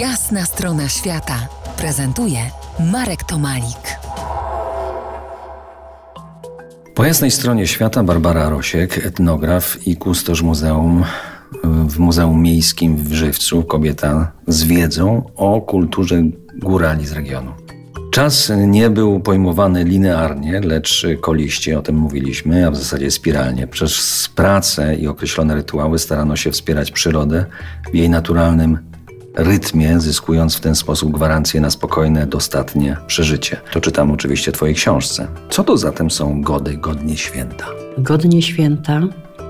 Jasna strona świata prezentuje Marek Tomalik. Po jasnej stronie świata Barbara Rosiek, etnograf i kustosz muzeum w Muzeum Miejskim w Żywcu, kobieta z wiedzą o kulturze górali z regionu. Czas nie był pojmowany linearnie, lecz koliście, o tym mówiliśmy, a w zasadzie spiralnie. Przez pracę i określone rytuały starano się wspierać przyrodę w jej naturalnym rytmie, zyskując w ten sposób gwarancję na spokojne, dostatnie przeżycie. To czytam oczywiście Twojej książce. Co to zatem są gody, godnie święta? Godnie święta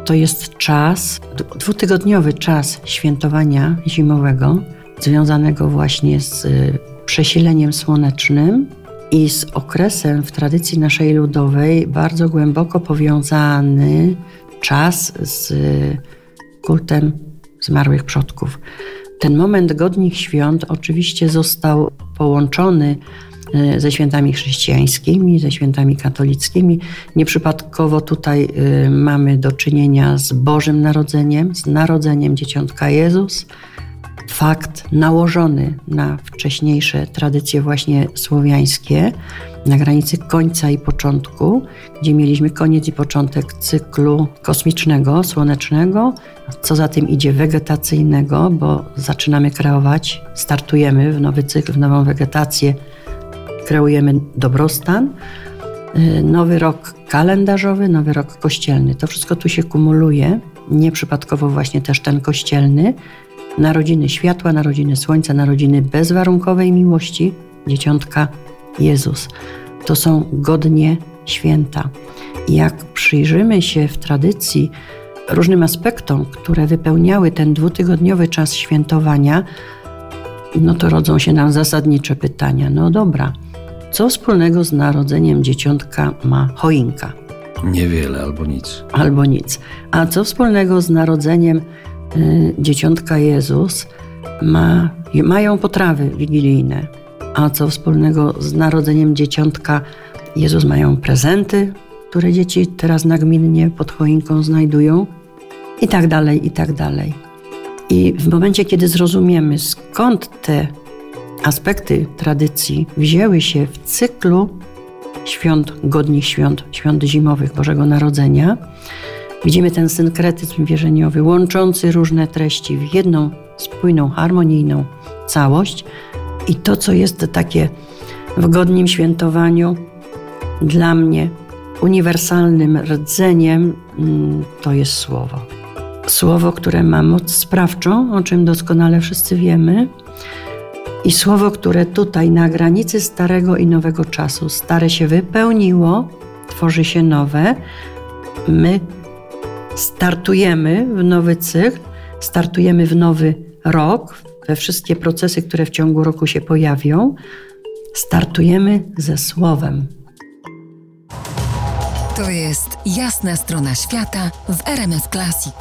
to jest czas, dwutygodniowy czas świętowania zimowego, związanego właśnie z y, przesileniem słonecznym i z okresem w tradycji naszej ludowej bardzo głęboko powiązany czas z y, kultem zmarłych przodków. Ten moment godnych świąt oczywiście został połączony e, ze świętami chrześcijańskimi, ze świętami katolickimi. Nieprzypadkowo tutaj e, mamy do czynienia z Bożym Narodzeniem, z narodzeniem dzieciątka Jezus. Fakt nałożony na wcześniejsze tradycje właśnie słowiańskie, na granicy końca i początku, gdzie mieliśmy koniec i początek cyklu kosmicznego, słonecznego, co za tym idzie wegetacyjnego, bo zaczynamy kreować, startujemy w nowy cykl, w nową wegetację, kreujemy dobrostan. Y, nowy rok kalendarzowy, nowy rok kościelny. To wszystko tu się kumuluje. Nieprzypadkowo właśnie też ten kościelny. Narodziny światła, narodziny słońca, narodziny bezwarunkowej miłości, dzieciątka Jezus. To są godnie święta. Jak przyjrzymy się w tradycji różnym aspektom, które wypełniały ten dwutygodniowy czas świętowania, no to rodzą się nam zasadnicze pytania. No dobra, co wspólnego z narodzeniem dzieciątka ma choinka? Niewiele albo nic. Albo nic. A co wspólnego z narodzeniem dzieciątka Jezus ma, mają potrawy wigilijne? A co wspólnego z narodzeniem dzieciątka Jezus mają prezenty, które dzieci teraz nagminnie pod choinką znajdują? I tak dalej, i tak dalej. I w momencie, kiedy zrozumiemy, skąd te aspekty tradycji wzięły się w cyklu świąt, godnych świąt, świąt zimowych Bożego Narodzenia, widzimy ten synkretyzm wierzeniowy, łączący różne treści w jedną spójną, harmonijną całość, i to, co jest takie w godnym świętowaniu, dla mnie uniwersalnym rdzeniem, mm, to jest słowo. Słowo, które ma moc sprawczą, o czym doskonale wszyscy wiemy, i słowo, które tutaj na granicy starego i nowego czasu, stare się wypełniło, tworzy się nowe. My startujemy w nowy cykl, startujemy w nowy rok, we wszystkie procesy, które w ciągu roku się pojawią, startujemy ze słowem. To jest jasna strona świata w RMS Classic.